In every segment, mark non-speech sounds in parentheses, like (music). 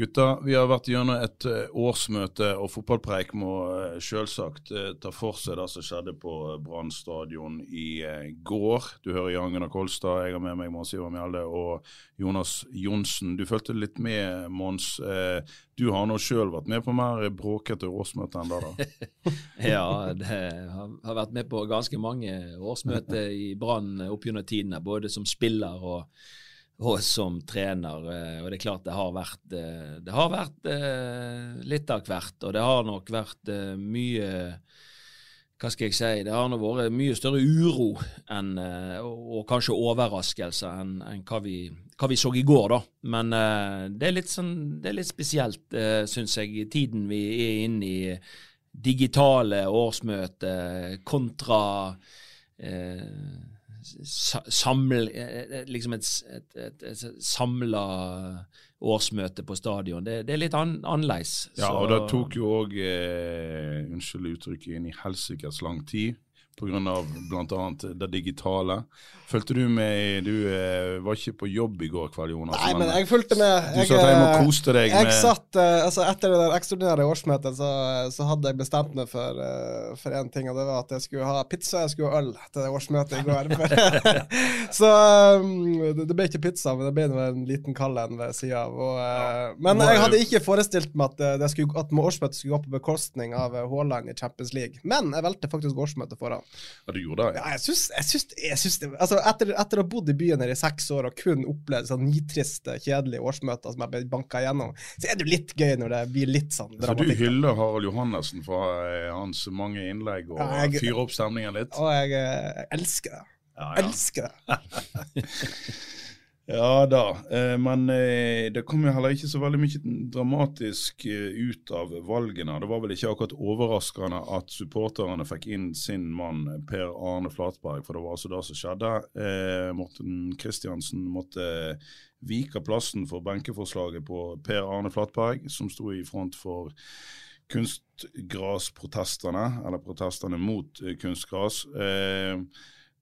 Gutta, vi har vært gjennom et eh, årsmøte, og fotballpreik må eh, selvsagt eh, ta for seg det som skjedde på Brann stadion i går. Du hører Jan Gunnar Kolstad, jeg har med meg Mons Ivar Mjelde og Jonas Johnsen. Du fulgte litt med, Mons. Du har nå sjøl vært med på mer bråkete årsmøte enn det, da? (laughs) Ja, det har vært med på ganske mange årsmøter i Brann opp gjennom tidene, både som spiller og, og som trener. eh, Og det er klart det har vært, eh, det har vært eh, litt av hvert, og det har nok vært mye hva skal jeg si, det har nok vært mye større uro enn, og, kanskje overraskelse enn, enn hva, vi, hva vi så i går, da. Men det er litt, sånn, det er litt spesielt, syns jeg, i tiden vi er inne i digitale årsmøter kontra eh, saml, eh, liksom et, et, et, et samla årsmøte på stadion. Det, det er litt an, annerledes. Ja, og det tok jo òg, eh, unnskyld uttrykket, inn i helsikes lang tid. Pga. bl.a. det digitale. Fulgte du med Du eh, var ikke på jobb i går kveld, Jonas. Nei, men jeg fulgte med. Du Jeg, satt hjemme og eh, koste deg jeg med satt, eh, altså Etter det der ekstraordinære årsmøtet så, så hadde jeg bestemt meg for for én ting, og det var at jeg skulle ha pizza jeg skulle ha øl til det årsmøtet i går. (laughs) (laughs) så um, det, det ble ikke pizza, men det ble en liten kald en ved sida av. Og, eh, men jeg hadde ikke forestilt meg at, eh, det skulle, at årsmøtet skulle gå på bekostning av eh, Haaland i Champions League. Men jeg valgte faktisk årsmøtet foran. Ja, du gjorde det? Ja, jeg syns, jeg syns, jeg syns det, altså etter, etter å ha bodd i byen her i seks år og kun opplevd sånn nitriste, kjedelige årsmøter som jeg ble banka gjennom, så er det jo litt gøy når det blir litt sånn Så du dramatikk. hyller Harald Johannessen for eh, hans mange innlegg og Ja, fyrer opp stemningen litt? Og jeg, eh, jeg elsker det. Ja, ja. elsker det. (laughs) Ja da, eh, men eh, det kom jo heller ikke så veldig mye dramatisk eh, ut av valgene. Det var vel ikke akkurat overraskende at supporterne fikk inn sin mann Per Arne Flatberg, for det var altså det som skjedde. Morten Kristiansen måtte vike plassen for benkeforslaget på Per Arne Flatberg, som sto i front for kunstgrasprotestene, eller protestene mot kunstgras.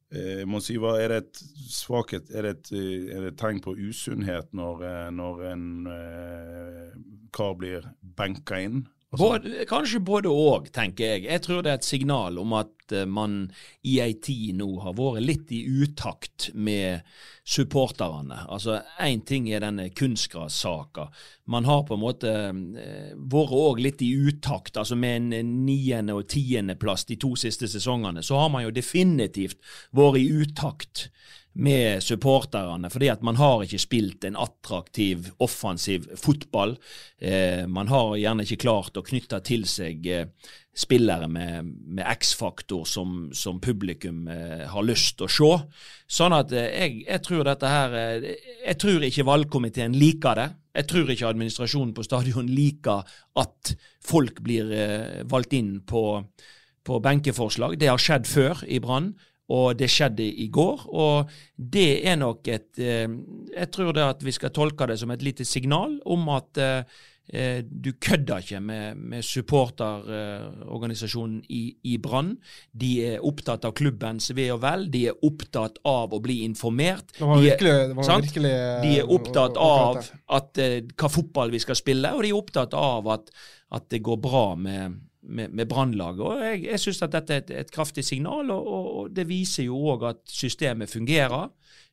Eh, Mons hva er det et svakhet, er det et, eh, er det et tegn på usunnhet når, eh, når en eh, kar blir benka inn? Både, kanskje både òg, tenker jeg. Jeg tror det er et signal om at eh, man i ei tid nå har vært litt i utakt med supporterne. Altså, Én ting er denne kunstgrassaka. Man har på en måte eh, vært òg litt i utakt. altså Med en niende- og tiendeplass de to siste sesongene, så har man jo definitivt vært i utakt med supporterne, fordi at man har ikke spilt en attraktiv, offensiv fotball. Eh, man har gjerne ikke klart å knytte til seg eh, spillere med, med X-faktor som, som publikum eh, har lyst til å se. Sånn at eh, jeg, jeg tror dette her eh, Jeg tror ikke valgkomiteen liker det. Jeg tror ikke administrasjonen på stadion liker at folk blir eh, valgt inn på, på benkeforslag. Det har skjedd før i Brann og det skjedde i går. Og det er nok et eh, Jeg tror det at vi skal tolke det som et lite signal om at eh, eh, du kødder ikke med, med supporterorganisasjonen i, i Brann. De er opptatt av klubbens ve og vel. De er opptatt av å bli informert. De er- virkelig, De er opptatt av at, hva fotball vi skal spille, og de er opptatt av at, at det går bra med, med, med Brannlaget. Og Jeg, jeg syns at dette er et, et kraftig signal, og, og, og det viser jo òg at systemet fungerer.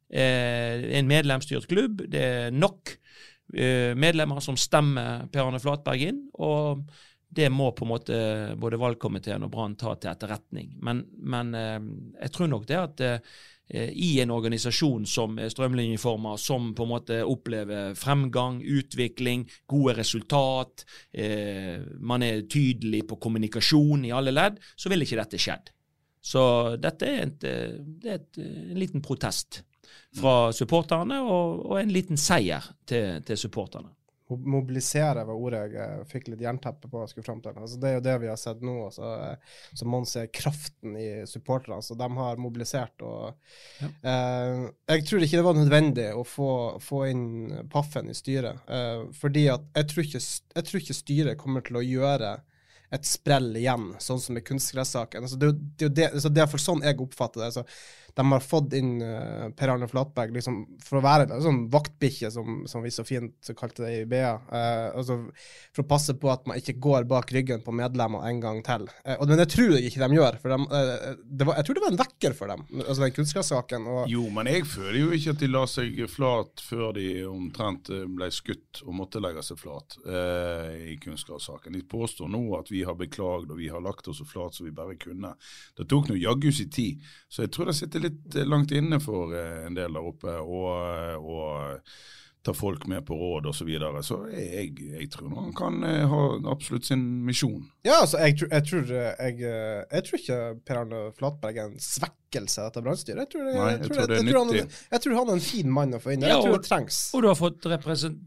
Eh, en medlemsstyrt klubb. Det er nok eh, medlemmer som stemmer Per Arne Flatberg inn. og det må på en måte både valgkomiteen og Brann ta til etterretning. Men, men eh, jeg tror nok det at eh, i en organisasjon som er strømlinjeforma, som på en måte opplever fremgang, utvikling, gode resultat, eh, man er tydelig på kommunikasjon i alle ledd, så vil ikke dette skjedd. Så dette er, et, eh, det er et, eh, en liten protest fra supporterne, og, og en liten seier til, til supporterne. Mo- mobilisere var ordet jeg eh, fikk litt jernteppe på. jeg skulle frem til. Altså, det er jo det vi har sett nå. Altså, eh, så man ser kraften i supporterne. Så de har mobilisert. og eh, Jeg tror ikke det var nødvendig å få, få inn Paffen i styret. eh, fordi at jeg tror, ikke, jeg tror ikke styret kommer til å gjøre et sprell igjen, sånn som i kunstgressaken. Altså, det, det, det, altså, det er for sånn jeg oppfatter det. Altså, de har fått inn uh, Per Arne Flatberg liksom, for å være en sånn vaktbikkje, som, som vi så fint kalte det i BA. Uh, altså, for å passe på at man ikke går bak ryggen på medlemmer en gang til. Eh, og, men det tror jeg ikke de gjør. For de, eh, var, jeg tror det var en vekker for dem, altså den kunnskapssaken. Og, Jo, men jeg føler jo ikke at de la seg flat før de omtrent eh, ble skutt og måtte legge seg flat eh, i kunnskapssaken. De påstår nå at vi har beklagd og vi har lagt oss så flat som vi bare kunne. Det tok nå jaggu sin tid, så jeg tror det sitter litt eh, langt inne for eh, en del der oppe å ta folk med på råd osv. Så, videre. så jeg, jeg tror nå han kan eh, ha absolutt sin misjon. ja, altså, jeg, tror- jeg, tror, eh, jeg, eh, jeg tror ikke Per Arne Flatberg er en svekkelse av dette brannstyret. Jeg, tror Nei, jeg, jeg tror tror det er han, jeg tror han er en fin mann å få inn der. Ja, Jeg tror og- det trengs. Og du har fått represent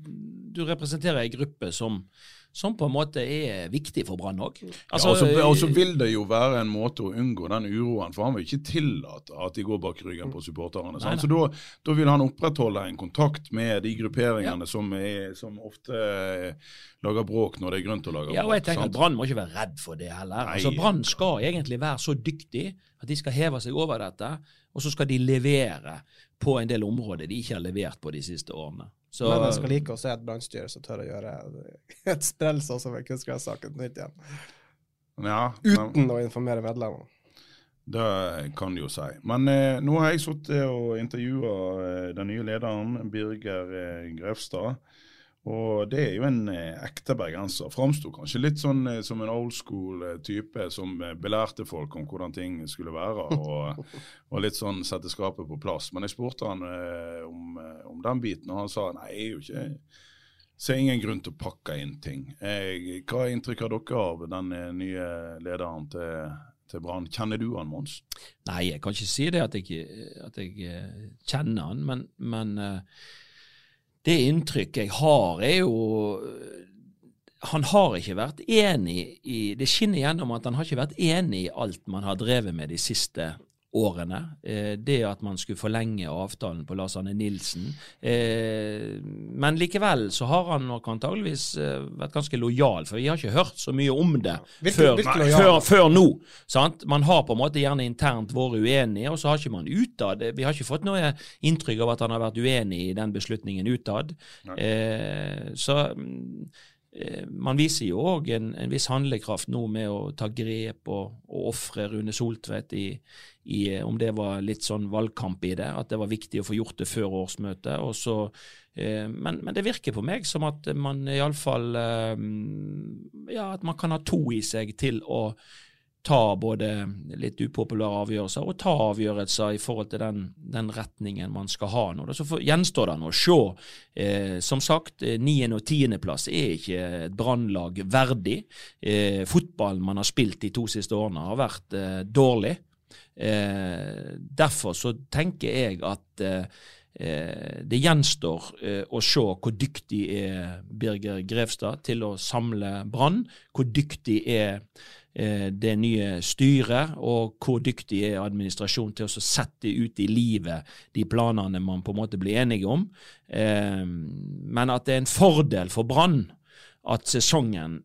du representerer ei gruppe som, som på en måte er viktig for Brann òg. Altså, ja, og så- vil det jo være en måte å unngå den uroen, for han vil ikke tillate at de går bak ryggen på supporterne. Nei, nei. Så da, vil han opprettholde en kontakt med de grupperingene som, er, som ofte eh, lager bråk når det er grunn til å lage Ja, og jeg bråk. tenker sant? at Brann må ikke være redd for det heller. Nei. Altså, Brann skal egentlig være så dyktig at de skal heve seg over dette, og så skal de levere på en del områder de ikke har levert på de siste årene. Så, Men jeg skal like å se et brannstyre som tør å gjøre (laughs) et sprell sånn som i kunstgressaken på nytt igjen. Ja, Uten å informere medlemmene. det kan du jo si. Men eh, nå har jeg sittet og intervjua eh, den nye lederen, Birger eh, Grefstad. Og det er jo en eh, ekte bergenser. Framsto kanskje litt sånn eh, som en old school eh, type som belærte folk om hvordan ting skulle være, (laughs) og, og litt sånn sette skapet på plass. Men jeg spurte han eh, om, om den biten, og han sa nei, jeg er jo ikke Ser ingen grunn til å pakke inn ting. Jeg, hva er inntrykk har dere av den nye lederen til, til Brann? Kjenner du han, Mons? Nei, jeg kan ikke si det at jeg, at jeg kjenner han, men, men eh, det inntrykket jeg har, er jo Han har ikke vært enig i Det skinner gjennom at han har ikke vært enig i alt man har drevet med de siste årene. Eh, det at man skulle forlenge avtalen på Lars Arne Nilsen. Eh, men likevel så har han nok antageligvis eh, vært ganske lojal, for vi har ikke hørt så mye om det før, før, før nå. Sant? Man har på en måte gjerne internt vært uenige, og så har ikke man utad Vi har ikke fått noe inntrykk av at han har vært uenig i den beslutningen utad. Eh, så mm, man viser jo òg en, en viss handlekraft nå med å ta grep og, og ofre Rune Soltvedt i, i eh, Om det var litt sånn valgkamp i det, at det var viktig å få gjort det før årsmøtet. og så eh, men, men det virker på meg som at man iallfall eh, Ja, at man kan ha to i seg til å ta både litt upopulære avgjørelser og ta avgjørelser i forhold til den, den retningen man skal ha nå. Så for, gjenstår det nå å se. Eh, som sagt, eh, niende- og tiendeplass er ikke et brannlag verdig. Eh, fotballen man har spilt de to siste årene har vært eh, dårlig. Eh, derfor så tenker jeg at eh, det gjenstår å se hvor dyktig er Birger Grevstad til å samle Brann. Hvor dyktig er det nye styret, og hvor dyktig er administrasjonen til å sette ut i livet de planene man på en måte blir enige om. Eh, men at det er en fordel for Brann at sesongen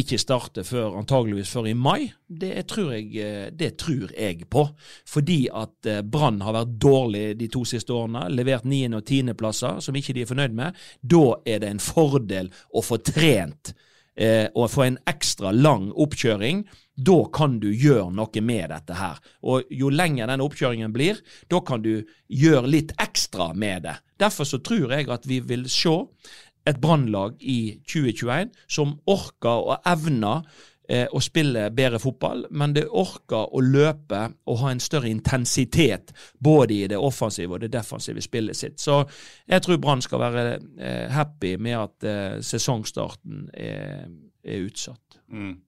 ikke starter før antageligvis før i mai, det tror jeg, eh, det tror jeg på. Fordi at eh, Brann har vært dårlig de to siste årene, levert niende- og tiendeplasser som ikke de er fornøyd med. Da er det en fordel å få trent eh, og få en ekstra lang oppkjøring. Da kan du gjøre noe med dette her. Og jo lenger den oppkjøringen blir, da kan du gjøre litt ekstra med det. Derfor så tror jeg at vi vil se et brannlag i 2021 som orker og evner eh, å spille bedre fotball, men det orker å løpe og ha en større intensitet både i det offensive og det defensive spillet sitt. Så jeg tror Brann skal være eh, happy med at eh, sesongstarten er, er utsatt. Mm.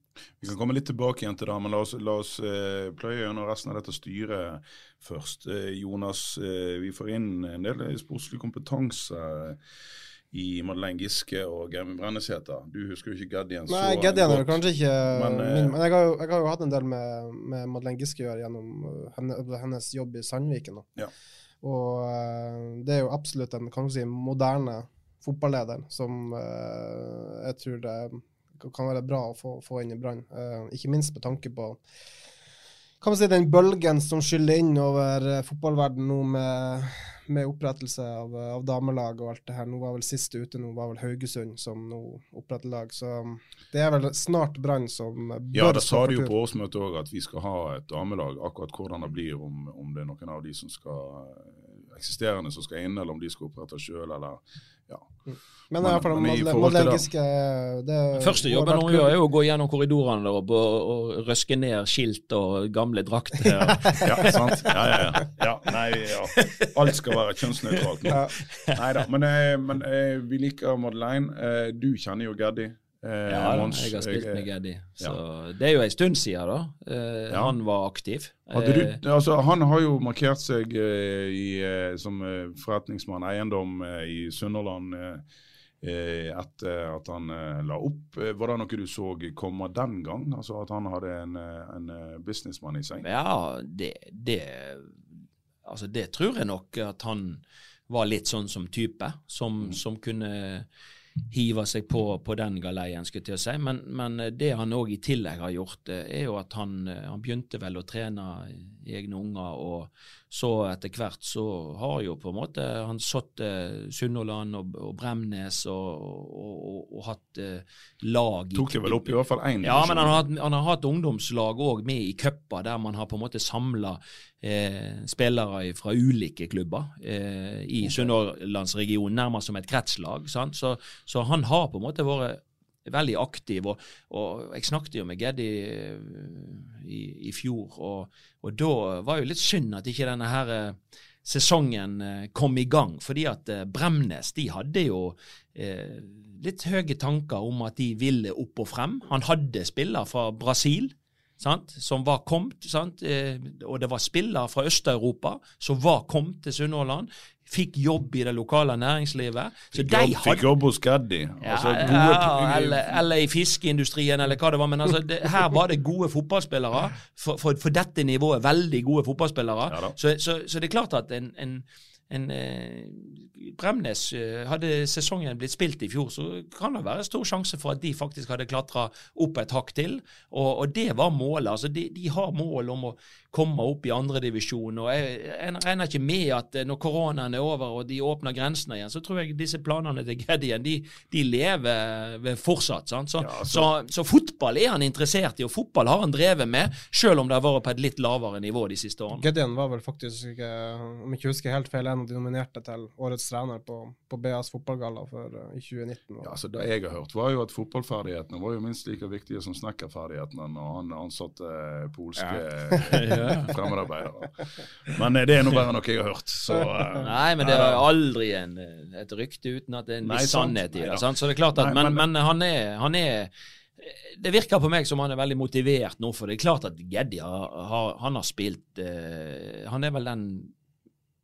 Vi kan komme litt tilbake igjen til det, men la oss, la oss eh, pløye gjennom resten av dette styret først. Eh, Jonas, eh, vi får inn en del sportslig kompetanse i Madeleine Giske og Gevin Brennesæter. Du husker jo ikke Gaddien så Nei, Geddian er kanskje ikke Men, men, eh, min, men jeg, har jo, jeg har jo hatt en del med, med Madeleine Giske å gjøre gjennom uh, henne, hennes jobb i Sandviken. Ja. Og det er jo absolutt en kan man si, moderne fotballeder som jeg tror det kan være bra å få, få inn i Brann. Ikke minst med tanke på kan man si den bølgen som skyller inn over fotballverdenen fotballverden nå med, med opprettelse av, uh, av damelag og alt det her. Nå var vel siste ute nå var vel Haugesund som nå oppretter lag. Så um, det er vel snart Brann som bør Ja, det sa de jo på årsmøtet òg, at vi skal ha et damelag. Akkurat hvordan det blir, om, om det er noen av de som skal eksisterende som skal inn, eller om de skal opprette sjøl, eller ja. Men i Men- fall men i forhold til det- det Første jobben hun gjør, er jo å gå gjennom korridorene og, og, og røske ned skilt og gamle drakter. (laughs) Ja, sant? Ja, ja, ja. (laughs) ja, nei, ja. Alt skal være kjønnsnøytralt nå. Ja. Nei da. Men, eh, men eh, vi liker Madeleine. Eh, Du kjenner jo Gaddi. Eh, Ja, Mons. jeg har spilt med Geddi. Ja. det er jo en stund siden, da. Eh, Ja. Han var aktiv. Hadde Eh, du, altså, han har jo markert seg eh, i, eh, som eh, forretningsmann eiendom eh, i Sunnhordland eh, eh, etter at han eh, la opp. Eh, var det noe du så komme den gang? Altså At han hadde en, eh, en eh, businessmann i seg? Ja, det, det Altså, det tror jeg nok at han var litt sånn som type, som, som kunne hive seg på, på den galeien, skulle jeg til å si. Men, men det han òg i tillegg har gjort, eh, er jo at han, eh, han begynte vel å trene egne unger, og så etter hvert så har jo på en måte han satt eh, Sunnhordland og, og Bremnes og, og, og, hatt eh, lag i Tok det vel opp i hvert fall én ja, men han har, han har hatt ungdomslag òg med i cuper, der man har på en måte samla eh, spillere fra ulike klubber eh, i Sunnhordlandsregionen, nærmest som et kretslag. Så, så han har på en måte vært veldig aktiv. Og, og jeg snakket jo med Geddi eh, i, i fjor, og, og da var det jo litt synd at ikke denne her eh, sesongen eh, kom i gang. Fordi at Bremnes de hadde jo eh, litt høye tanker om at de ville opp og frem. Han hadde spiller fra Brasil. Sant? som var kommet? Eh, og det var spillere fra Øst-Europa som var kommet til Sunnhordland, fikk jobb i det lokale næringslivet. Så de Jobb, fikk jobb hos Gaddi. ja, Altså, gode, ja, eller, eller i fiskeindustrien, eller hva det var. Men altså, det, her var det gode fotballspillere. For, for, for dette nivået veldig gode fotballspillere. Ja så, så, så det er klart at en, en, en eh, Bremnes eh, Hadde sesongen blitt spilt i fjor, så kan det være stor sjanse for at de faktisk hadde klatra opp et hakk til. Og, og det var målet. altså De, de har mål om å komme opp i andredivisjon. Jeg, jeg regner ikke med at eh, når koronaen er over og de åpner grensene igjen, så tror jeg disse planene til Geddien de, de lever fortsatt. sant? Så, Ja, så. så, så fotball er han interessert i, og fotball har han drevet med, selv om det har vært på et litt lavere nivå de siste årene. Gideon var vel faktisk, eh, om jeg ikke husker helt feil, en av de nominerte til årets trener på, på BAs fotballgalla for, uh, i 2019. Ja, altså Det jeg har hørt, var jo at fotballferdighetene var jo minst like viktige som snekkerferdighetene når han ansatte polske polske (laughs) fremmedarbeidere. Men eh, det er nå bare noe jeg har hørt. Så, uh, (laughs) Nei, men det er aldri en, et rykte uten at det er en Nei, sannhet i det. sant? Så det er klart at, Nei, men, men- men han, er, han er Det virker på meg som han er veldig motivert nå, for det er klart at Geddi har, har, han har spilt eh, Han er vel den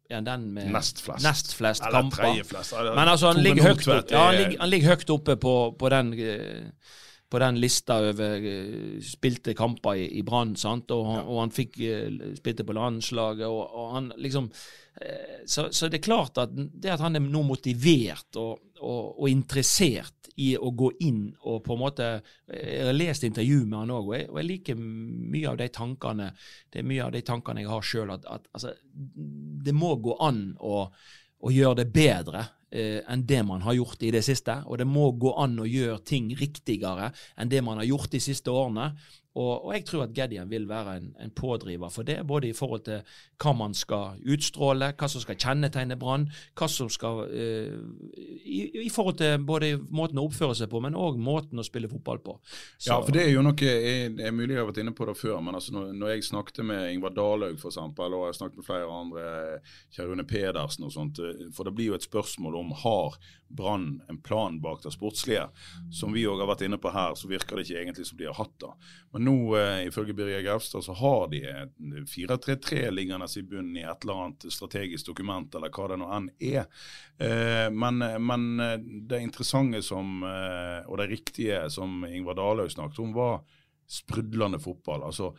ja, den med Nest flest. nest flest Eller kamper. flest. Eller Men altså, han ligger, høyt opp, ja, han, ligger, han ligger høyt oppe på, på den eh, på den lista over eh, spilte kamper i, i Brann, og, han- og han fikk eh, spilte på landslaget, og, og han liksom eh, så, så det er klart at det at han er nå motivert og, og, og interessert i å gå inn og på en måte Jeg har lest intervju med han òg, og, og jeg liker mye av de tankene Det er mye av de tankene jeg har sjøl, at, at altså, det må gå an å å gjøre det bedre enn det man har gjort i det siste. Og det må gå an å gjøre ting riktigere enn det man har gjort de siste årene. Og, og jeg tror at Gedian vil være en, en pådriver for det, både i forhold til hva man skal utstråle, hva som skal kjennetegne Brann, hva som skal eh, i, I forhold til både måten å oppføre seg på, men òg måten å spille fotball på. Så- Ja, for det er jo noe jeg, det er mulig jeg har vært inne på det før, men altså når, når jeg snakket med Ingvar Dalhaug f.eks., og jeg snakket med flere andre, Rune Pedersen og sånt, eh, for det blir jo et spørsmål om har Brann en plan bak det sportslige. Som vi òg har vært inne på her, så virker det ikke egentlig som de har hatt det. Men nå, eh, ifølge Birger Gaustad, så har de 4-3-3 liggende i bunnen i et eller annet strategisk dokument, eller hva det nå enn er. Eh, men, men eh, det interessante som, eh, og det riktige som Ingvar Dalhaug snakket om, var sprudlende fotball. altså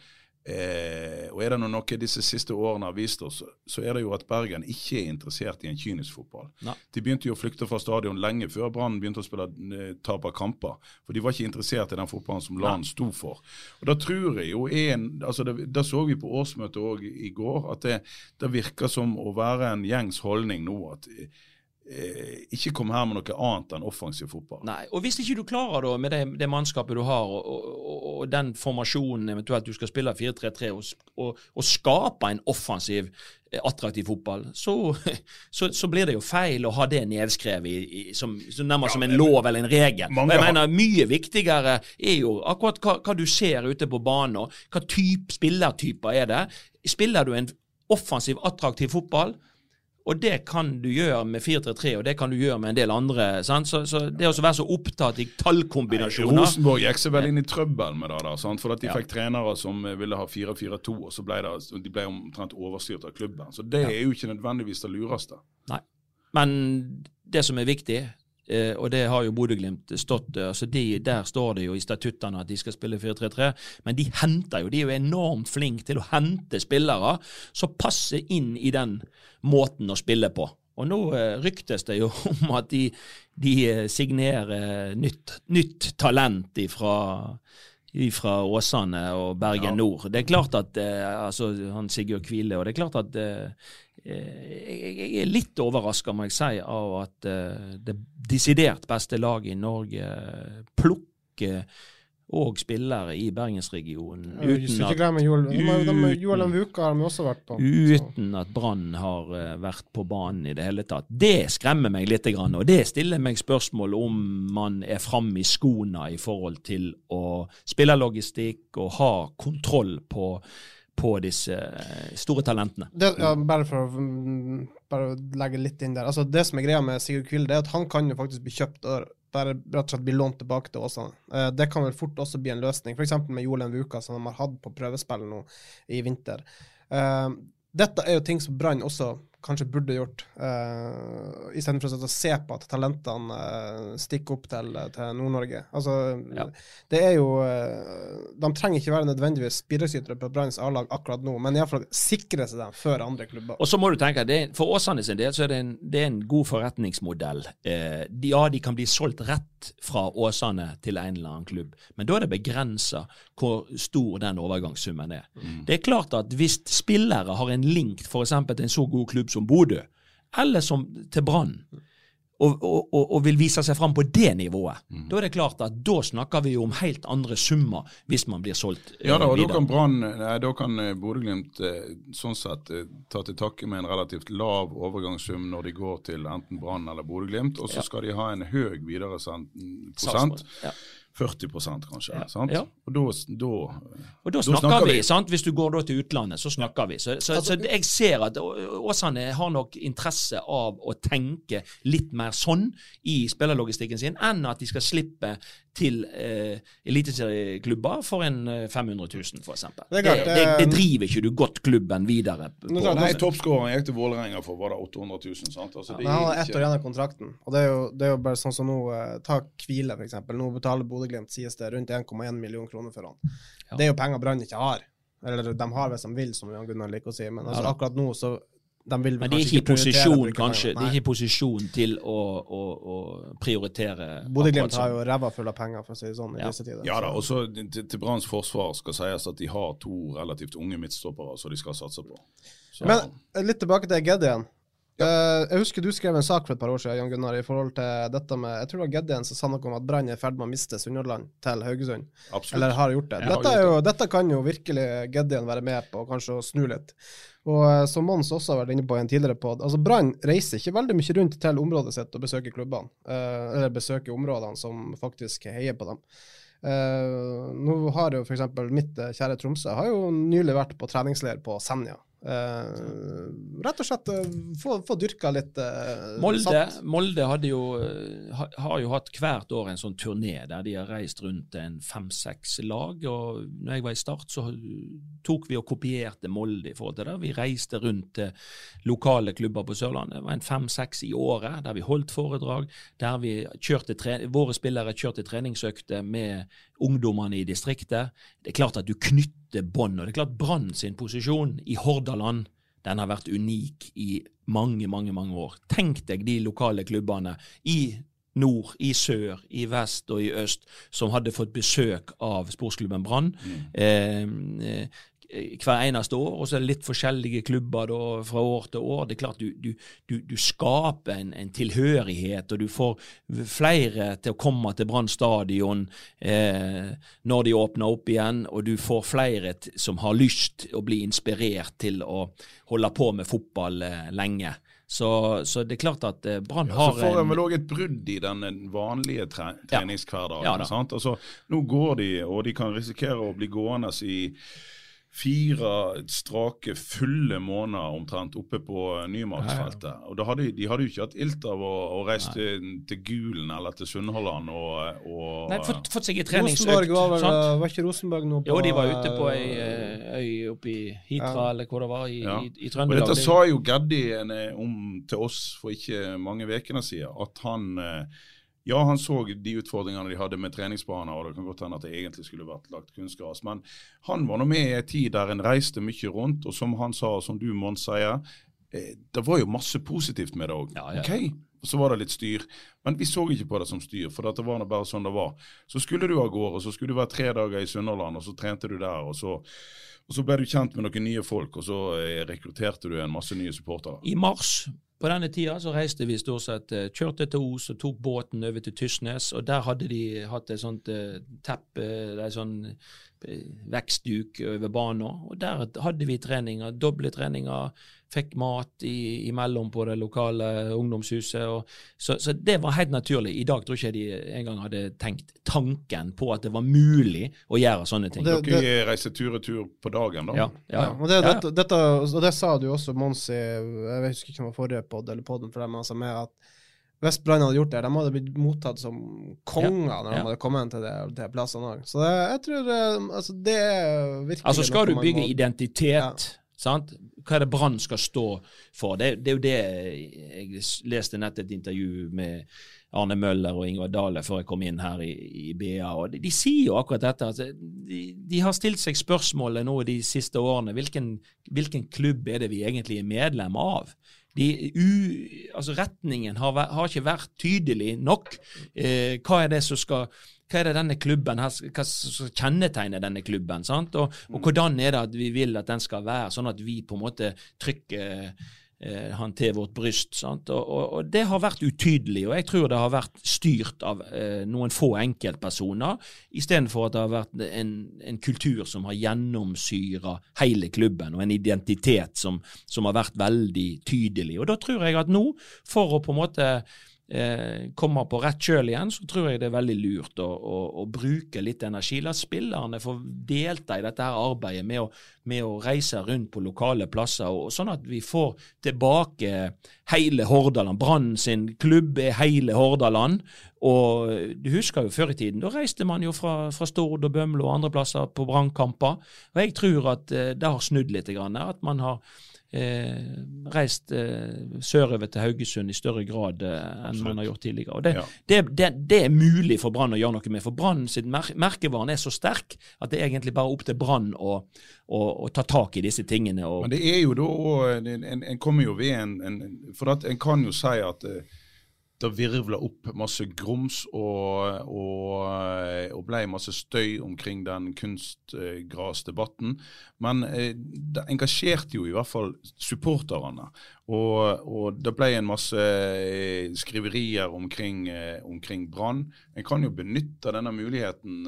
Eh, og er det noe disse siste årene har vist oss, så er det jo at Bergen ikke er interessert i en kynisk fotball. Nei. De begynte jo å flykte fra stadion lenge før Brann begynte å spille eh, tap av kamper. For de var ikke interessert i den fotballen som LAN sto for. Og Da tror jeg jo en, altså det, Da så vi på årsmøtet òg i går at det, det virker som å være en gjengs holdning nå at eh, ikke kom her med noe annet enn offensiv fotball. Nei, og Hvis ikke du klarer da med det, det mannskapet du har, og, og, og, den formasjonen eventuelt du skal spille 4-3-3, og, og, skape en offensiv, eh, attraktiv fotball, så, (laughs) så, så, blir det jo feil å ha det nedskrevet i, i, som, som nærmest som en lov eller en regel. Og jeg mener Mye viktigere er jo akkurat hva, hva du ser ute på banen, hva type spillertyper er det. Spiller du en offensiv, attraktiv fotball, og det kan du gjøre med 4-3-3, og det kan du gjøre med en del andre. Så, så, det å være så opptatt i tallkombinasjoner Rosenborg gikk seg vel inn i trøbbel med det, da, sant? for at de ja. fikk trenere som ville ha 4-4-2, og så ble det, de ble omtrent overstyrt av klubben. Så det ja. er jo ikke nødvendigvis det lureste. Nei. Men det som er viktig, Eh, og det har jo Bodø-Glimt stått eh, altså de, Der står det jo i statuttene at de skal spille 4-3-3, men de henter jo, de er jo enormt flinke til å hente spillere som passer inn i den måten å spille på. Og nå eh, ryktes det jo (laughs) om at de, de eh, signerer nytt, nytt talent ifra fra Åsane og Bergen ja. Nord. Det er klart at eh, altså han Sigurd Kvile, og det er klart at eh, jeg er litt overraska, må jeg si, av at uh, det desidert beste laget i Norge plukker og spillere i bergensregionen. Uten at, uten at Brann har vært på banen i det hele tatt. Det skremmer meg litt, og det stiller meg spørsmål om man er framme i skoene i forhold til å spille logistikk og ha kontroll på på disse eh, store talentene. Det, ja, bare for å mm, bare legge litt inn der. Altså, det som er greia med Sigurd Kvile, det er at han kan jo faktisk bli kjøpt og bare rett og slett bli lånt tilbake til Åsane. Uh, det kan vel fort også bli en løsning, f.eks. med Jolen Vuka, som de har hatt på prøvespill nå i vinter. Uh, dette er jo ting som Brann også kanskje burde gjort, uh, istedenfor å se på at talentene uh, stikker opp til, til Nord-Norge. Altså, ja. det er jo uh, De trenger ikke være nødvendigvis bidragsytere på Branns A-lag akkurat nå, men iallfall sikre seg dem før andre klubber. Og så må du tenke, det, For Åsane sin del så er det en, det er en god forretningsmodell. Eh, de, ja, de kan bli solgt rett fra Åsane til en eller annen klubb, men da er det begrensa hvor stor den overgangssummen er. Mm. Det er klart at hvis spillere har en link f.eks. til en så god klubb klubb som Bodø, eller som til Brann, og, og, og, vil vise seg fram på det nivået, mm. da er det klart at da snakker vi jo om helt andre summer hvis man blir solgt ja, da, og videre. Da kan, Brann, da kan eh, Bodø-Glimt eh, sånn sett eh, ta til takke med en relativt lav overgangssum når de går til enten Brann eller Bodø-Glimt, og så ja. skal de ha en høy videresendt prosent. Ja. 40 kanskje. Ja, sant? Ja. Og da, da, og da snakker, snakker vi, vi. sant? Hvis du går da til utlandet, så snakker vi. Så, så, altså, så jeg ser at Åsane har nok interesse av å tenke litt mer sånn i spillerlogistikken sin, enn at de skal slippe til eh, eliteserieklubber for en 500 000, f.eks. Det, det, det, det driver ikke du godt klubben videre på. Nei, toppskåreren gikk til Vålerenga for var det 800 000. sant? Altså, ja, han har ett år igjen av kontrakten. og det er, jo, det er jo bare sånn som nå, eh, Ta Kvile, f.eks. Nå betaler Bodø-Glimt sies det rundt 1,1 million kroner for han. Ja. Det er jo penger Brann ikke har. Eller de har hvis de vil, som Jan Gunnar liker å si. Men altså, akkurat nå så de vil Men de er ikke i posisjon, kanskje, de er ikke i posisjon til å, å, å prioritere Bodø-Glimt har jo ræva full av penger, for å si det sånn, i ja. disse tider. Ja da, og så til, til Branns forsvar skal sies at de har to relativt unge midtstoppere som de skal satse på. Så. Men eh, litt tilbake til Geddien. Ja. Uh, jeg husker du skrev en sak for et par år siden Jan Gunnar, i forhold til dette med Jeg tror det var Geddien som sa noe om at Brann er i ferd med å miste Sunnhordland til Haugesund. Absolutt. Eller har gjort det. Dette. Jo, dette, kan jo virkelig Geddien være med på, kanskje å snu litt. Og uh, som Mons også har vært inne på i en tidligere pod, altså Brann reiser ikke veldig mye rundt til området sitt og besøker klubbene. Uh, eller besøker områdene som faktisk heier på dem. Uh, nå har jo f.eks. mitt kjære Tromsø har jo nylig vært på treningsleir på Senja. Eh, rett og slett uh, få, få dyrka litt uh, Molde. Molde hadde jo, ha, har jo hatt hvert år en sånn turné der de har reist rundt en fem-seks lag. og når jeg var i Start, så tok vi og kopierte Molde i forhold til det. Vi reiste rundt til lokale klubber på Sørlandet. Det var en fem-seks i året der vi holdt foredrag, der vi kjørte tre, våre spillere kjørte treningsøkter med ungdommene i distriktet. Det er klart at du knytter bånd. Og det er klart Brann sin posisjon i Hordaland den har vært unik i mange, mange mange år. Tenk deg de lokale klubbene i nord, i sør, i vest og i øst som hadde fått besøk av sportsklubben Brann. Mm. eh, hver eneste år, og så er det litt forskjellige klubber da, fra år til år. Det er klart Du, du, du, du skaper en, en tilhørighet, og du får flere til å komme til Brann stadion eh, når de åpner opp igjen, og du får flere som har lyst å bli inspirert til å holde på med fotball eh, lenge. Så, så det er klart at Brann har ja, Så får en vel òg et brudd i den vanlige tre treningshverdagen. Ja ja? Altså, nå går de, og de kan risikere å bli gående i fire strake, fulle måneder omtrent oppe på Nymarksfeltet. Og da hadde, De hadde jo ikke hatt ilt av å, å reise til, til Gulen eller til Sunnhordland og, og Nei, fått, fått seg en Rosenborg treningsøkt. var vel sant? Var ikke Rosenborg nå på Jo, de var ute på ei eh, eh, øy oppe i Hitra, Ja. eller hvor det var, i, Ja. i, i Og Trøndelag. dette sa jo Gaddi eh, om til oss for ikke mange ukene siden, at han eh, ja, han så de utfordringene de hadde med treningsbaner, og det kan godt hende at det egentlig skulle vært lagt kunstgras. Men han var nå med i en tid der en reiste mye rundt, og som han sa, og som du Mons sier, eh, det var jo masse positivt med det òg. Ja, ja. Ok, og så var det litt styr. Men vi så ikke på det som styr, for det var nå bare sånn det var. Så skulle du av gårde, så skulle du være tre dager i Sunnhordland, og så trente du der. og så og så ble du kjent med noen nye folk, og så eh, rekrutterte du en masse nye supportere. I mars på denne tida så reiste vi stort sett, eh, kjørte til Os og tok båten over til Tysnes. og Der hadde de hatt et sånt eh, teppe, er sånn eh, vekstduk over banen. Og der hadde vi treninger, doble treninger. Fikk mat i, imellom på det lokale ungdomshuset. Og, så, så det var helt naturlig. I dag tror ikke jeg de engang hadde tenkt tanken på at det var mulig å gjøre sånne ting. Det- Dere reiser tur-retur på dagen, da? ja, ja, Ja, og det, ja. dette, dette, og det sa du også, Monsi, jeg husker ikke om det var forrige pod eller podden for dem, altså med at hvis Brann hadde gjort det, de hadde blitt mottatt som konger når de ja. hadde kommet til de, de plassene òg. Så det, jeg tror eh, altså, det er virkelig Altså Skal du bygge identitet, sant? hva er det Brann skal stå for? Det, det er jo det Jeg leste nett et intervju med Arne Møller og Ingvar Dale før jeg kom inn her i, i BA. og De, de sier jo akkurat dette. Altså, de, de har stilt seg spørsmålet nå de siste årene hvilken, hvilken klubb er det vi egentlig er medlem av? De, u, altså Retningen har, har ikke vært tydelig nok. Eh, hva er det som skal hva er det denne klubben her, hva skal kjennetegner denne klubben? sant? Og, og hvordan er det at vi vil at den skal være, sånn at vi på en måte trykker eh, han til vårt bryst. Og, og, og Det har vært utydelig, og jeg tror det har vært styrt av eh, noen få enkeltpersoner, istedenfor at det har vært en, en kultur som har gjennomsyra hele klubben, og en identitet som, som har vært veldig tydelig. Og Da tror jeg at nå, for å på en måte eh, kommer på rett kjøl igjen, så tror jeg det er veldig lurt å, å, å bruke litt energi. La spillerne få delta i dette her arbeidet med å, med å reise rundt på lokale plasser, og, sånn at vi får tilbake hele Hordaland. Brann sin klubb er hele Hordaland. Og du husker jo før i tiden, da reiste man jo fra, fra Stord og Bømlo og andre plasser på brannkamper. Og jeg tror at eh, det har snudd litt, grann, at man har eh, reist eh, sørover til Haugesund i større grad eh, enn man har gjort tidligere. Og det, Ja. det, det, det er mulig for Brann å gjøre noe med, for Brann sin mer merkevaren er så sterk at det er egentlig bare opp til Brann å, å, å ta tak i disse tingene. Og, Men det er jo da en, en kommer jo ved en, en For at en kan jo si at eh, det virvla opp masse grums og, og, og ble masse støy omkring den kunstgrasdebatten. Men eh, det engasjerte jo i hvert fall supporterne. Og, og det ble en masse eh, skriverier omkring, eh, omkring Brann. En kan jo benytte denne muligheten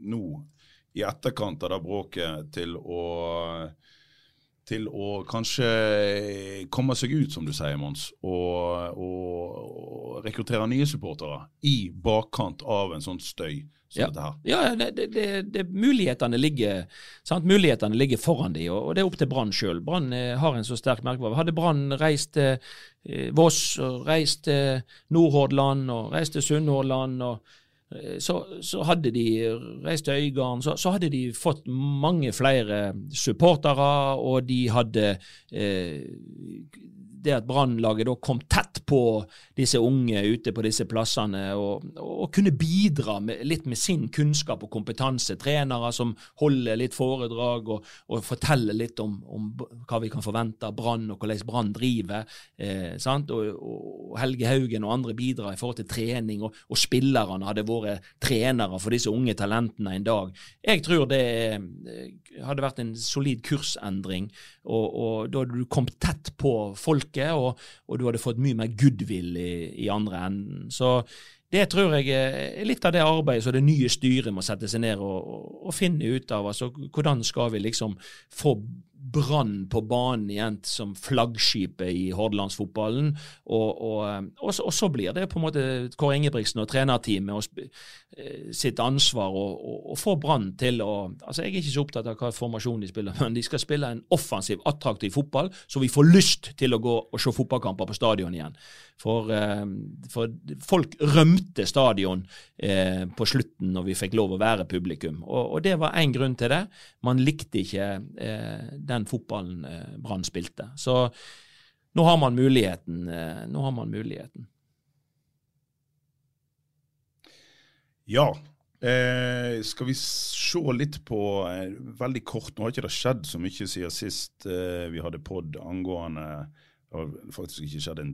nå, i etterkant av det bråket, til å til å kanskje komme seg ut, som du sier, Mons, og, og, og rekruttere nye supportere i bakkant av en sånn støy som Ja. dette her. Ja, det, det, det, mulighetene, ligger, sant? mulighetene ligger foran de, og, og det er opp til Brann sjøl. Brann eh, har en så sterk merkevare. Hadde Brann reist til eh, Voss, og reist til Nordhordland, og reist til Sunnhordland, og eh, så, så hadde de reist til Øygarden, så, så hadde de fått mange flere supportere, og de hadde eh, det at Brannlaget da kom tett på disse unge ute på disse plassene, og, og kunne bidra med, litt med sin kunnskap og kompetanse. Trenere som holder litt foredrag og, og forteller litt om, om hva vi kan forvente av Brann, og hvordan Brann driver. Eh? Og, og Helge Haugen og andre bidrar i forhold til trening, og, og spillerne hadde vært trenere for disse unge talentene en dag. Jeg tror det eh, hadde vært en solid kursendring, og, og da hadde du kommet tett på folket, og, og du hadde fått mye mer goodwill i, i andre enden. Så det tror jeg er litt av det arbeidet som det nye styret må sette seg ned og, og, og finne ut av. altså Hvordan skal vi liksom få Brann på banen igjen som flaggskipet i hordalandsfotballen. Og, og, og, så- og så blir det på en måte Kåre Ingebrigtsen og trenerteamet og eh, sitt ansvar å få Brann til å altså Jeg er ikke så opptatt av hva formasjon de spiller, men de skal spille en offensiv, attraktiv fotball, så vi får lyst til å gå og se fotballkamper på stadion igjen. For, eh, for folk rømte stadion eh, på slutten når vi fikk lov å være publikum. Og, og det var én grunn til det. Man likte ikke eh, den fotballen Brann spilte. Så nå har man muligheten. Nå har man muligheten. Ja. Eh, skal vi se litt på eh, Veldig kort, nå har ikke det skjedd så mye siden sist eh, vi hadde pod angående Det har faktisk ikke skjedd en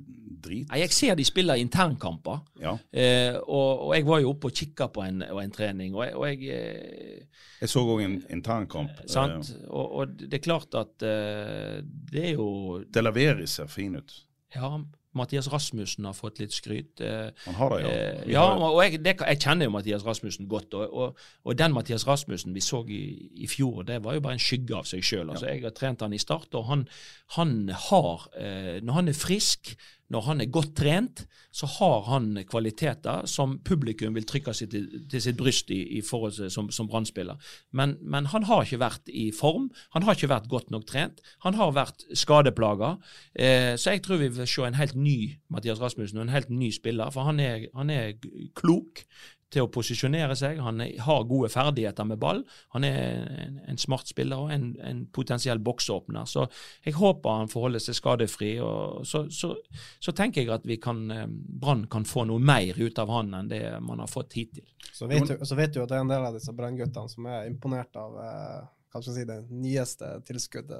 drit. Nei, Jeg ser de spiller internkamper. Ja. Eh, og, og jeg var jo oppe og kikka på en, en trening, og jeg, og jeg eh, Jeg så òg en internkamp. Sant? Eh, Og, og det er klart at eh, det er jo Delaveri ser fin ut. Ja, Mathias Rasmussen har fått litt skryt. Eh, Han har det, ja. Eh, Vi ja, og jeg, det, jeg kjenner jo Mathias Rasmussen godt. Og, og, og den Mathias Rasmussen vi så i, i fjor, det var jo bare en skygge av seg sjøl. Altså, Jeg har trent han i start, og han, han har eh, Når han er frisk, når han er godt trent, så har han kvaliteter som publikum vil trykke sitt, til sitt bryst i, i forhold til som, som brannspiller. Men, men han har ikke vært i form. Han har ikke vært godt nok trent. Han har vært skadeplaga. Eh, så jeg tror vi vil se en helt ny Mathias Rasmussen og en helt ny spiller. For han er, han er klok til å posisjonere seg. Han er, har gode ferdigheter med ball. Han er en, en smart spiller og en, en potensiell boksåpner. Så jeg håper han får holde seg skadefri. Og så, så, så tenker jeg at vi kan, eh, Brann kan få noe mer ut av han enn det man har fått hittil. Så vet, du, så vet du at det er en del av disse brannguttene som er imponert av eh, hva skal jeg si, det nyeste tilskuddet.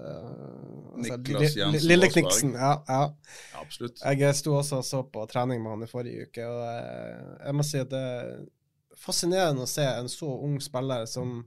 altså, Niklas Jensen Li- Lille Kniksen. Ja, ja. Absolutt. Jeg sto også og så på trening med han i forrige uke, og eh, jeg må si at det fascinerende å se en så ung spiller som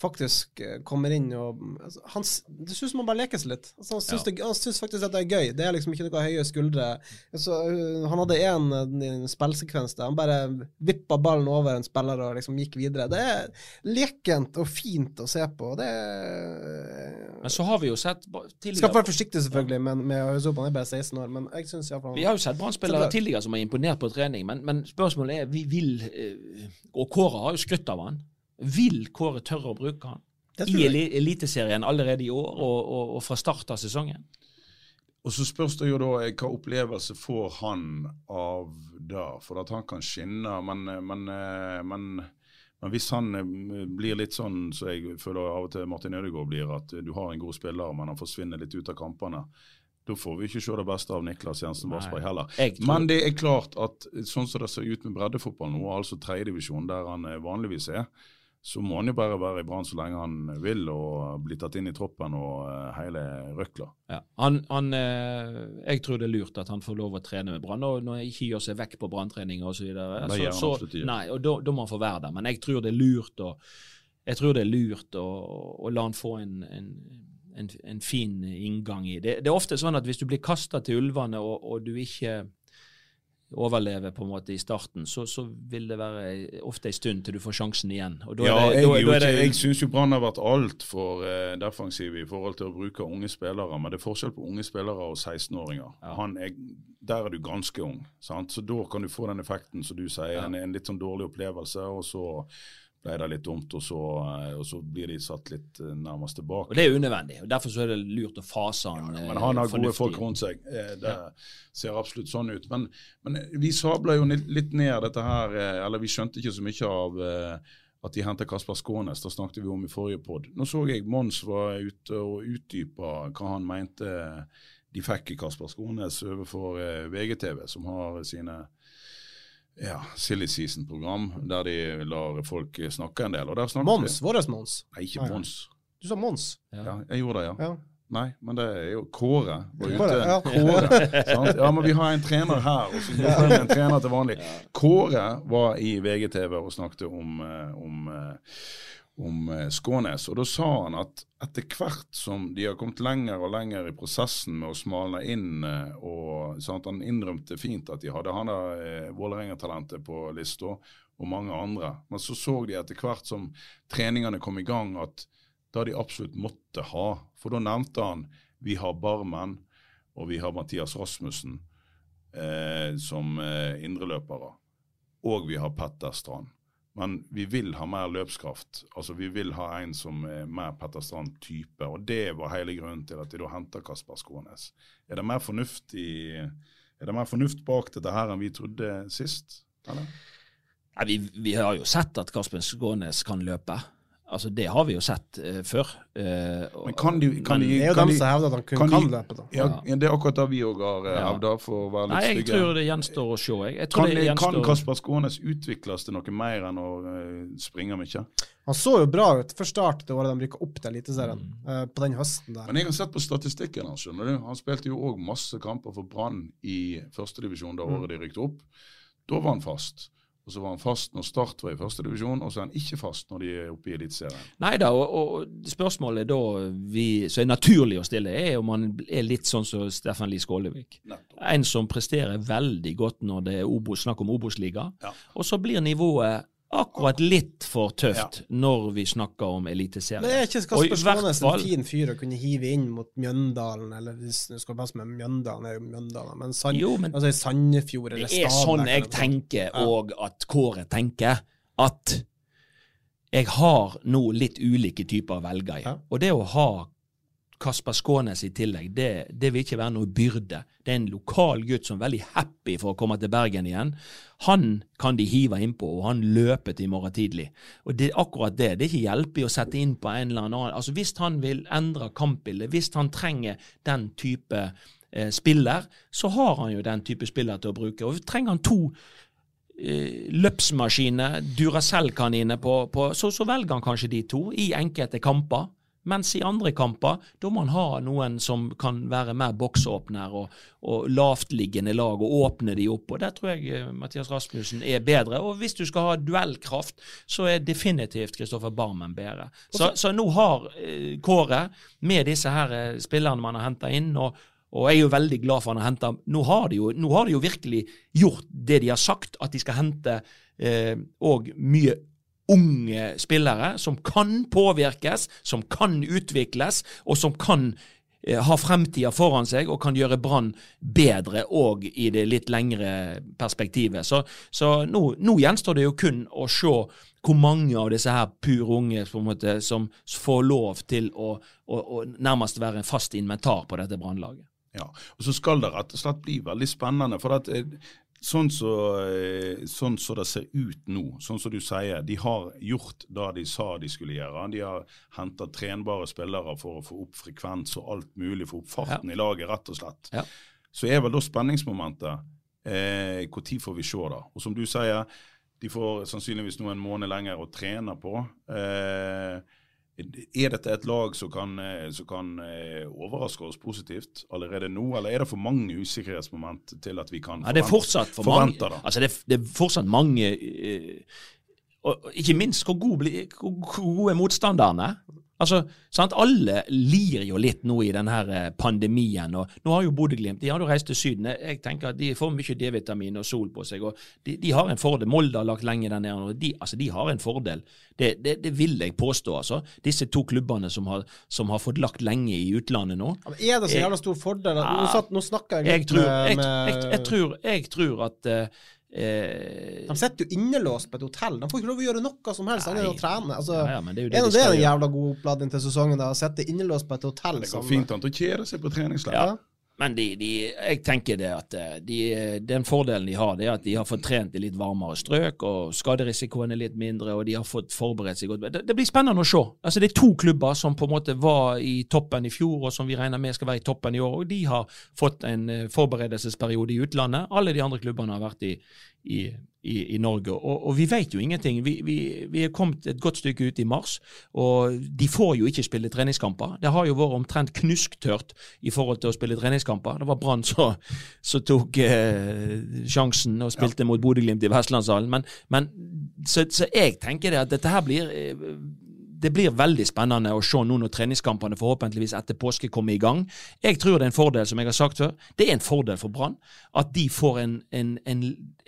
faktisk eh, kommer inn og altså, han, Det synes man bare leker seg litt. Altså, han, syns Ja. faktisk at det er gøy. Det er liksom ikke noe høye skuldre. Så, uh, han hadde en spillsekvens der han bare vippa ballen over en spiller og liksom gikk videre. Det er lekent og fint å se på. Det er Men så har vi jo sett tidligere Skal være forsiktig selvfølgelig men, med å høre opp, han er bare 16 år, men jeg syns iallfall Vi har jo sett Brann-spillere tidligere som har imponert på trening, men, men spørsmålet er vi vil eh, Og Kåre har jo skrytt av han. Vil Kåre tørre å bruke han i Eliteserien allerede i år og, og, og fra start av sesongen? Og så spørs det jo da eh, hva opplevelse får han av det. For at han kan skinne, men, eh, men, eh, men, men hvis han blir litt sånn så jeg føler av og til Martin Ødegaard blir, at du har en god spiller, men han forsvinner litt ut av kampene. Da får vi ikke se det beste av Niklas Jensen Vassberg heller. Tror- Men det er klart at sånn som det ser ut med breddefotball nå, altså tredjedivisjon der han vanligvis er, så må han jo bare være i Brann så lenge han vil og bli tatt inn i troppen og eh, hele røkla. Ja. Han, han, eh, jeg tror det er lurt at han får lov å trene med Brann, når han ikke gjør seg vekk på branntrening osv. Så, så, nei, og da, da må han få være der. Men jeg tror det er lurt å, jeg tror det er lurt å, å la han få en, en, en, en fin inngang i det. Det er ofte sånn at hvis du blir kasta til ulvene og, og du ikke overleve på en måte i starten, så, så vil det være ofte en stund til du får sjansen igjen. Ja, det, da, jeg, da jeg syns jo Brann har vært altfor eh, defensiv i forhold til å bruke unge spillere. Men det er forskjell på unge spillere og 16-åringer. Han er- Der er du ganske ung. Sant? Så da kan du få den effekten som du sier. En, en litt sånn dårlig opplevelse, og så ble det litt dumt, og så, eh, og så blir de satt litt eh, nærmest tilbake. og det er unødvendig. og Derfor så er det lurt å fase han fornuftig. Ja, Men han har gode folk rundt seg. Det Det ser absolutt sånn ut. Men, men vi sabla jo litt ned dette her, eh, eller vi skjønte ikke så mye av eh, at de henter Kasper Skånes. Det snakket vi om i forrige pod. Nå så jeg Mons var ute og utdypa hva han mente de fikk i Kasper Skånes overfor eh, VGTV, som har sine ja, Silly Season-program, der de lar folk snakke en del. Og Mons, vår Mons. Nei, ikke. Mons. Du sa Mons. Ja, jeg gjorde det, ja. Ja. Nei, men det er jo Kåre var ute. Kåre, ja. Kåre, (laughs) sant? Ja, men vi har en trener her, og så jobber vi en trener til vanlig. Kåre var i VGTV og snakket om, eh, om, eh, om eh, Skånes, og da sa han at etter hvert som de har kommet lenger og lenger i prosessen med å smalne inn, og og sant, han innrømte fint at de hadde han der eh, Vålerenga-talentet på lista, og mange andre, men så så de etter hvert som treningene kom i gang at da de absolutt måtte ha. For da nevnte han vi har Barmen og vi har Mathias Rasmussen eh, som eh, indreløpere. Og vi har Petter Strand. Men vi vil ha mer løpskraft. Altså Vi vil ha en som er mer Petter Strand-type. Og det var hele grunnen til at de da henter Kasper Skånes. Er det mer fornuft i er det mer fornuft bak dette her enn vi trodde sist? Eller? Ja, vi, vi har jo sett at Kasper Skånes kan løpe. Altså Det har vi jo sett uh, før. Uh, Men kan de, kan men- de, Det er jo dem de, som hevder at han kun kan kan, de- løpe. da. Ja, ja, Det er akkurat det vi òg har uh, hevda, for å være litt Nei, jeg stygge. tror det gjenstår å se. Jeg, jeg tror Kan, det kan Kasper Skånes utvikles til noe mer enn å uh, springe mye? Han så jo bra ut før start det året de rykka opp til Eliteserien, Mm. uh, på den høsten der. Men jeg har sett på statistikken hans. skjønner du. Han spilte jo òg masse kamper for Brann i førstedivisjon det Mm. året de rykket opp. Da var han fast. Og så var han fast når Start var i førstedivisjon, og så er han ikke fast når de er oppe i Eliteserien. Nei da, og, og spørsmålet da vi, som er naturlig å stille, er om han er litt sånn som Steffen Lie Skålevik. Nettopp. En som presterer veldig godt når det er Obo, snakk om Obos-liga. Ja. Og så blir nivået akkurat litt for tøft når vi snakker om eliteserien. Men er ikke Kasper Skånes en fin fyr å kunne hive inn mot Mjøndalen, eller hvis du skal passe med Mjøndalen, er jo Mjøndalen, men, San, Jo, men altså Sandefjord eller Det er sånn jeg tenker, Ja. og at Kåre tenker, at jeg har nå litt ulike typer å velge i. Ja. Og det å ha Kasper Skånes i tillegg, det, det vil ikke være noe byrde. Det er en lokal gutt som er veldig happy for å komme til Bergen igjen. Han kan de hive innpå, og han løper til i morgen tidlig. Og det er akkurat det. Det er ikke hjelpig å sette inn på en eller annen Altså Hvis han vil endre kampbildet, hvis han trenger den type eh, spiller, så har han jo den type spiller til å bruke. Og trenger han to eh, løpsmaskiner, Duracell-kaniner, på, på, så, så velger han kanskje de to i enkelte kamper. Mens i andre kamper, da må han ha noen som kan være mer boksåpner og, og lavtliggende lag, og åpne de opp. og Der tror jeg eh, Mathias Rasmussen er bedre. Og hvis du skal ha duellkraft, så er definitivt Kristoffer Barmen bedre. Så, så nå har eh, Kåre, med disse her eh, spillerne man har henta inn, og og jeg er jo veldig glad for han har henta nå, har de jo- nå har de jo virkelig gjort det de har sagt, at de skal hente eh, og mye unge spillere som kan påvirkes, som kan utvikles, og som kan eh, ha fremtida foran seg og kan gjøre Brann bedre òg i det litt lengre perspektivet. Så, så nå, nå gjenstår det jo kun å se hvor mange av disse her pur unge måte, som får lov til å, å, å nærmest være en fast inventar på dette Brannlaget. Ja, og Så skal det rett og slett bli veldig spennende. for at eh, Sånn som så, sånn så det ser ut nå, sånn som du sier, de har gjort det de sa de skulle gjøre. De har henta trenbare spillere for å få opp frekvens og alt mulig, få opp farten i laget, rett og slett. Ja. Så er vel da spenningsmomentet eh, Når får vi se det? Og som du sier, de får sannsynligvis nå en måned lenger å trene på. Eh, er dette et lag som kan, eh, som kan eh, overraske oss positivt allerede nå, eller er det for mange usikkerhetsmoment til at vi kan Ja, det er fortsatt for mange. forvente det? Altså, det, er, det er fortsatt mange eh, Og ikke minst hvor bli- hvor hvor gode er motstanderne. Altså, sant? Alle lir jo litt nå i denne eh, pandemien. og Nå har jo Bodø-Glimt de har jo reist til Syden. Jeg tenker at De får mye D-vitamin og sol på seg. og De, de har en fordel. Molde har lagt lenge der nede. de, altså, de har en fordel. Det, det, det vil jeg påstå. altså. Disse to klubbene som har, som har fått lagt lenge i utlandet nå. Men er det så jævla stor fordel? Nå, satt, nå snakker jeg Jeg tror, jeg, med jeg, jeg, tror, jeg tror at eh, eh, De sitter jo innelåst på et hotell. De får ikke lov å gjøre noe som helst annet enn å trene. Altså, Ja, ja, det er jo det de det er en jævla god oppladning til sesongen? da, Å sitte innelåst på et hotell Det som går fint an å kjede seg på treningsleir. Ja. Men de, de, jeg tenker det at eh, de, den fordelen de har, det er at de har fått trent i litt varmere strøk, og skaderisikoen er litt mindre, og de har fått forberedt seg godt. Det, det blir spennende å se. Altså, det er to klubber som på en måte var i toppen i fjor, og som vi regner med skal være i toppen i år, og de har fått en eh, forberedelsesperiode i utlandet. Alle de andre klubbene har vært i, i, i, i Norge. Og, og vi vet jo ingenting. Vi, vi, vi er kommet et godt stykke ut i mars, og de får jo ikke spille treningskamper. Det har jo vært omtrent knusktørt i forhold til å spille treningskamper. Det var Brann som tok eh, sjansen og spilte mot Bodø-Glimt i Vestlandshallen. Men, men så, så jeg tenker det at dette her blir eh, det blir veldig spennende å se nå når treningskampene forhåpentligvis etter påske kommer i gang. Jeg tror det er en fordel, som jeg har sagt før, det er en fordel for Brann at de får en, en, en,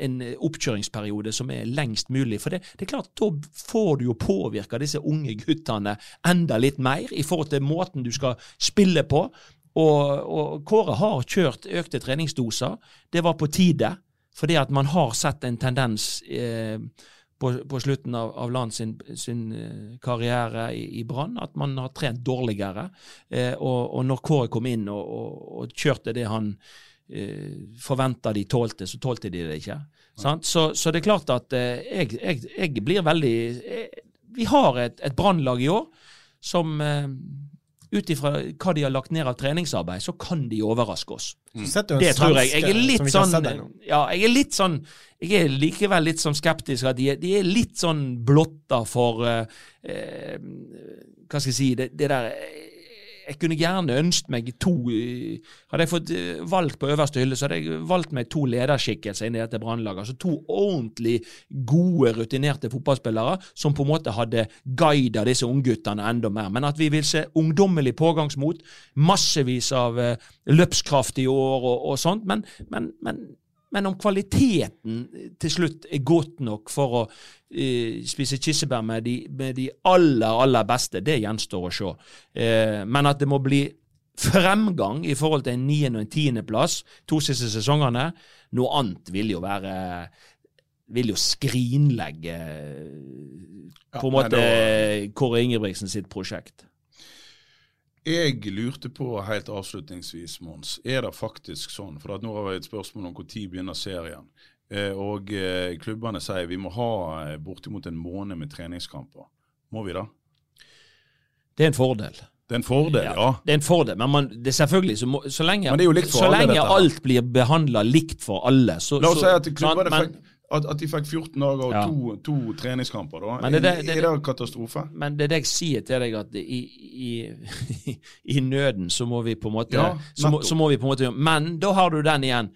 en oppkjøringsperiode som er lengst mulig. For det, det er klart, da får du jo påvirka disse unge guttene enda litt mer i forhold til måten du skal spille på. Og, og Kåre har kjørt økte treningsdoser. Det var på tide, fordi at man har sett en tendens eh, på, på slutten av, av Land sin, sin eh, karriere i, i Brann, at man har trent dårligere. Eh, og, og når Kåre kom inn og, og, og kjørte det han eh, forventa de tålte, så tålte de det ikke. Sant? Så, så det er klart at eh, jeg, jeg, jeg blir veldig jeg, Vi har et, et Brannlag i år som eh, ut ifra hva de har lagt ned av treningsarbeid, så kan de overraske oss. En Det tror jeg. Jeg er litt sånn. Ja, jeg er litt sånn Jeg er likevel litt sånn skeptisk. At de, de er litt sånn blotta for eh, eh, Hva skal jeg si Det, det der jeg kunne gjerne ønsket meg to eh, Hadde jeg fått eh, valgt på øverste hylle, så hadde jeg valgt meg to lederskikkelser inn i dette brannlaget. Altså to ordentlig gode, rutinerte fotballspillere som på en måte hadde guida disse ungguttene enda mer. Men at vi vil se ungdommelig pågangsmot, massevis av eh, løpskraft i år og, og sånt. Men, men, men men om kvaliteten til slutt er godt nok for å eh, spise kirsebær med de, med de aller, aller beste, det gjenstår å se. Eh, men at det må bli fremgang i forhold til en niende og en tiendeplass to siste sesongene, noe annet vil jo være vil jo skrinlegge på en ja, måte Kåre Ingebrigtsen sitt prosjekt. Jeg lurte på helt avslutningsvis, Mons, er det faktisk sånn, for nå har vi et spørsmål om når begynner serien, eh, og eh, klubbene sier vi må ha eh, bortimot en måned med treningskamper. Må vi da? Det er en fordel. Det er en fordel, ja. Det er en fordel, men man, det er selvfølgelig så, må, så lenge, så lenge alt blir behandla likt for alle, så La oss så, si at klubbene men, fikk, at, at de fikk 14 dager og Ja. to, to treningskamper. da. Men det det- det- er det katastrofe? Men det er det jeg sier til deg, at i, i, (laughs) i nøden så må vi på en måte Ja, så, må, så må vi på en måte Men da har du den igjen.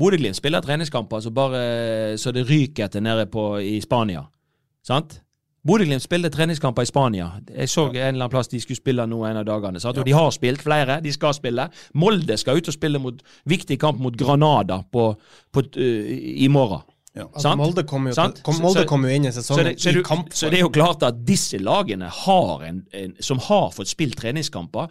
Bodø-Glimt spiller treningskamper så bare så det ryker etter nede på, i Spania. Sant? Bodø-Glimt spilte treningskamper i Spania. Jeg så en eller annen plass de skulle spille nå en av dagene. Sant? Og de har spilt flere, de skal spille. Molde skal ut og spille mot viktig kamp mot Granada på, på, uh, i morgen. Ja. Altså, Molde kom jo, til, kom, Molde så- kom jo inn i Så sesongen det, så, i kamp. så det er jo klart at disse lagene har en, en, som har fått spilt treningskamper,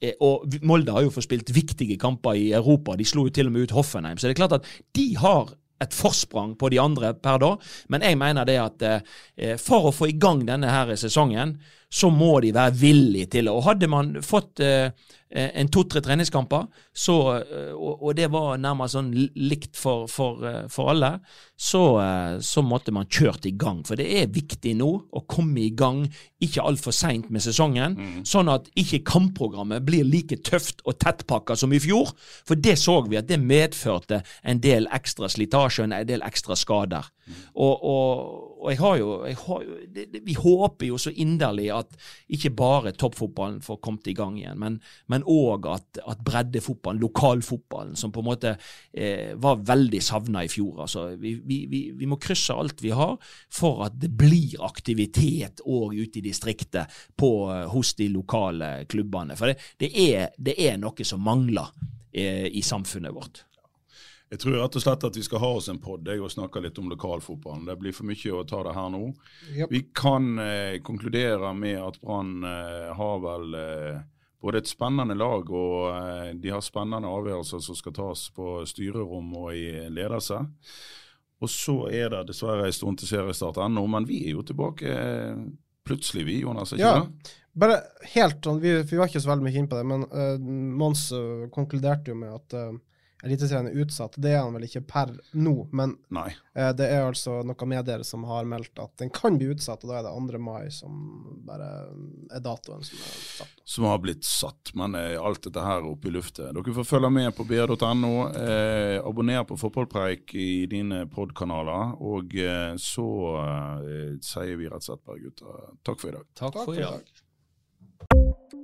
eh, og Molde har jo fått spilt viktige kamper i Europa. De slo jo til og med ut Hoffenheim. Så det er klart at de har et forsprang på de andre per da. Men jeg mener det at eh, for å få i gang denne her sesongen, så må de være villige til det. Og hadde man fått eh, en to-tre treningskamper, så, eh, og, og det var nærmest sånn likt for, for, eh, for alle, så, eh, så måtte man kjørt i gang. For det er viktig nå å komme i gang ikke altfor seint med sesongen, sånn at ikke kampprogrammet blir like tøft og tettpakka som i fjor. For det så vi at det medførte en del ekstra slitasje og en del ekstra skader. Og, og, og jeg har jo, jeg har det, det, Vi håper jo så inderlig at ikke bare toppfotballen får kommet i gang igjen, men, òg at, at breddefotballen, lokalfotballen, som på en måte eh, var veldig savna i fjor. Altså, vi, vi, vi, vi, må krysse alt vi har for at det blir aktivitet òg ute i distriktet på, eh, hos de lokale klubbene. For det, det, er, det er, noe som mangler eh, i samfunnet vårt. Jeg tror rett og slett at vi skal ha oss en pod og snakke litt om lokalfotballen. Det blir for mye å ta det her nå. Yep. Vi kan eh, konkludere med at Brann eh, har vel eh, både et spennende lag og eh, de har spennende avgjørelser som skal tas på styrerom og i ledelse. Og så er det dessverre en stund til seriestart ennå, men vi er jo tilbake eh, plutselig, vi, Jonas. ikke ja. det? Bare helt sånn, vi, vi, var ikke så veldig mye inn på det, men uh, Mons konkluderte jo med at Eliteserien er utsatt. Det er han vel ikke per nå, men eh, det er altså noen medier som har meldt at den kan bli utsatt, og da er det 2. mai som bare er datoen som er satt. Som har blitt satt, men eh, alt dette her oppe i luftet. Dere får følge med på br.no. Eh, abonner på Fotballpreik i dine podkanaler, og eh, så eh, sier vi rett og slett bare gutter takk for i dag. Takk, takk for i dag.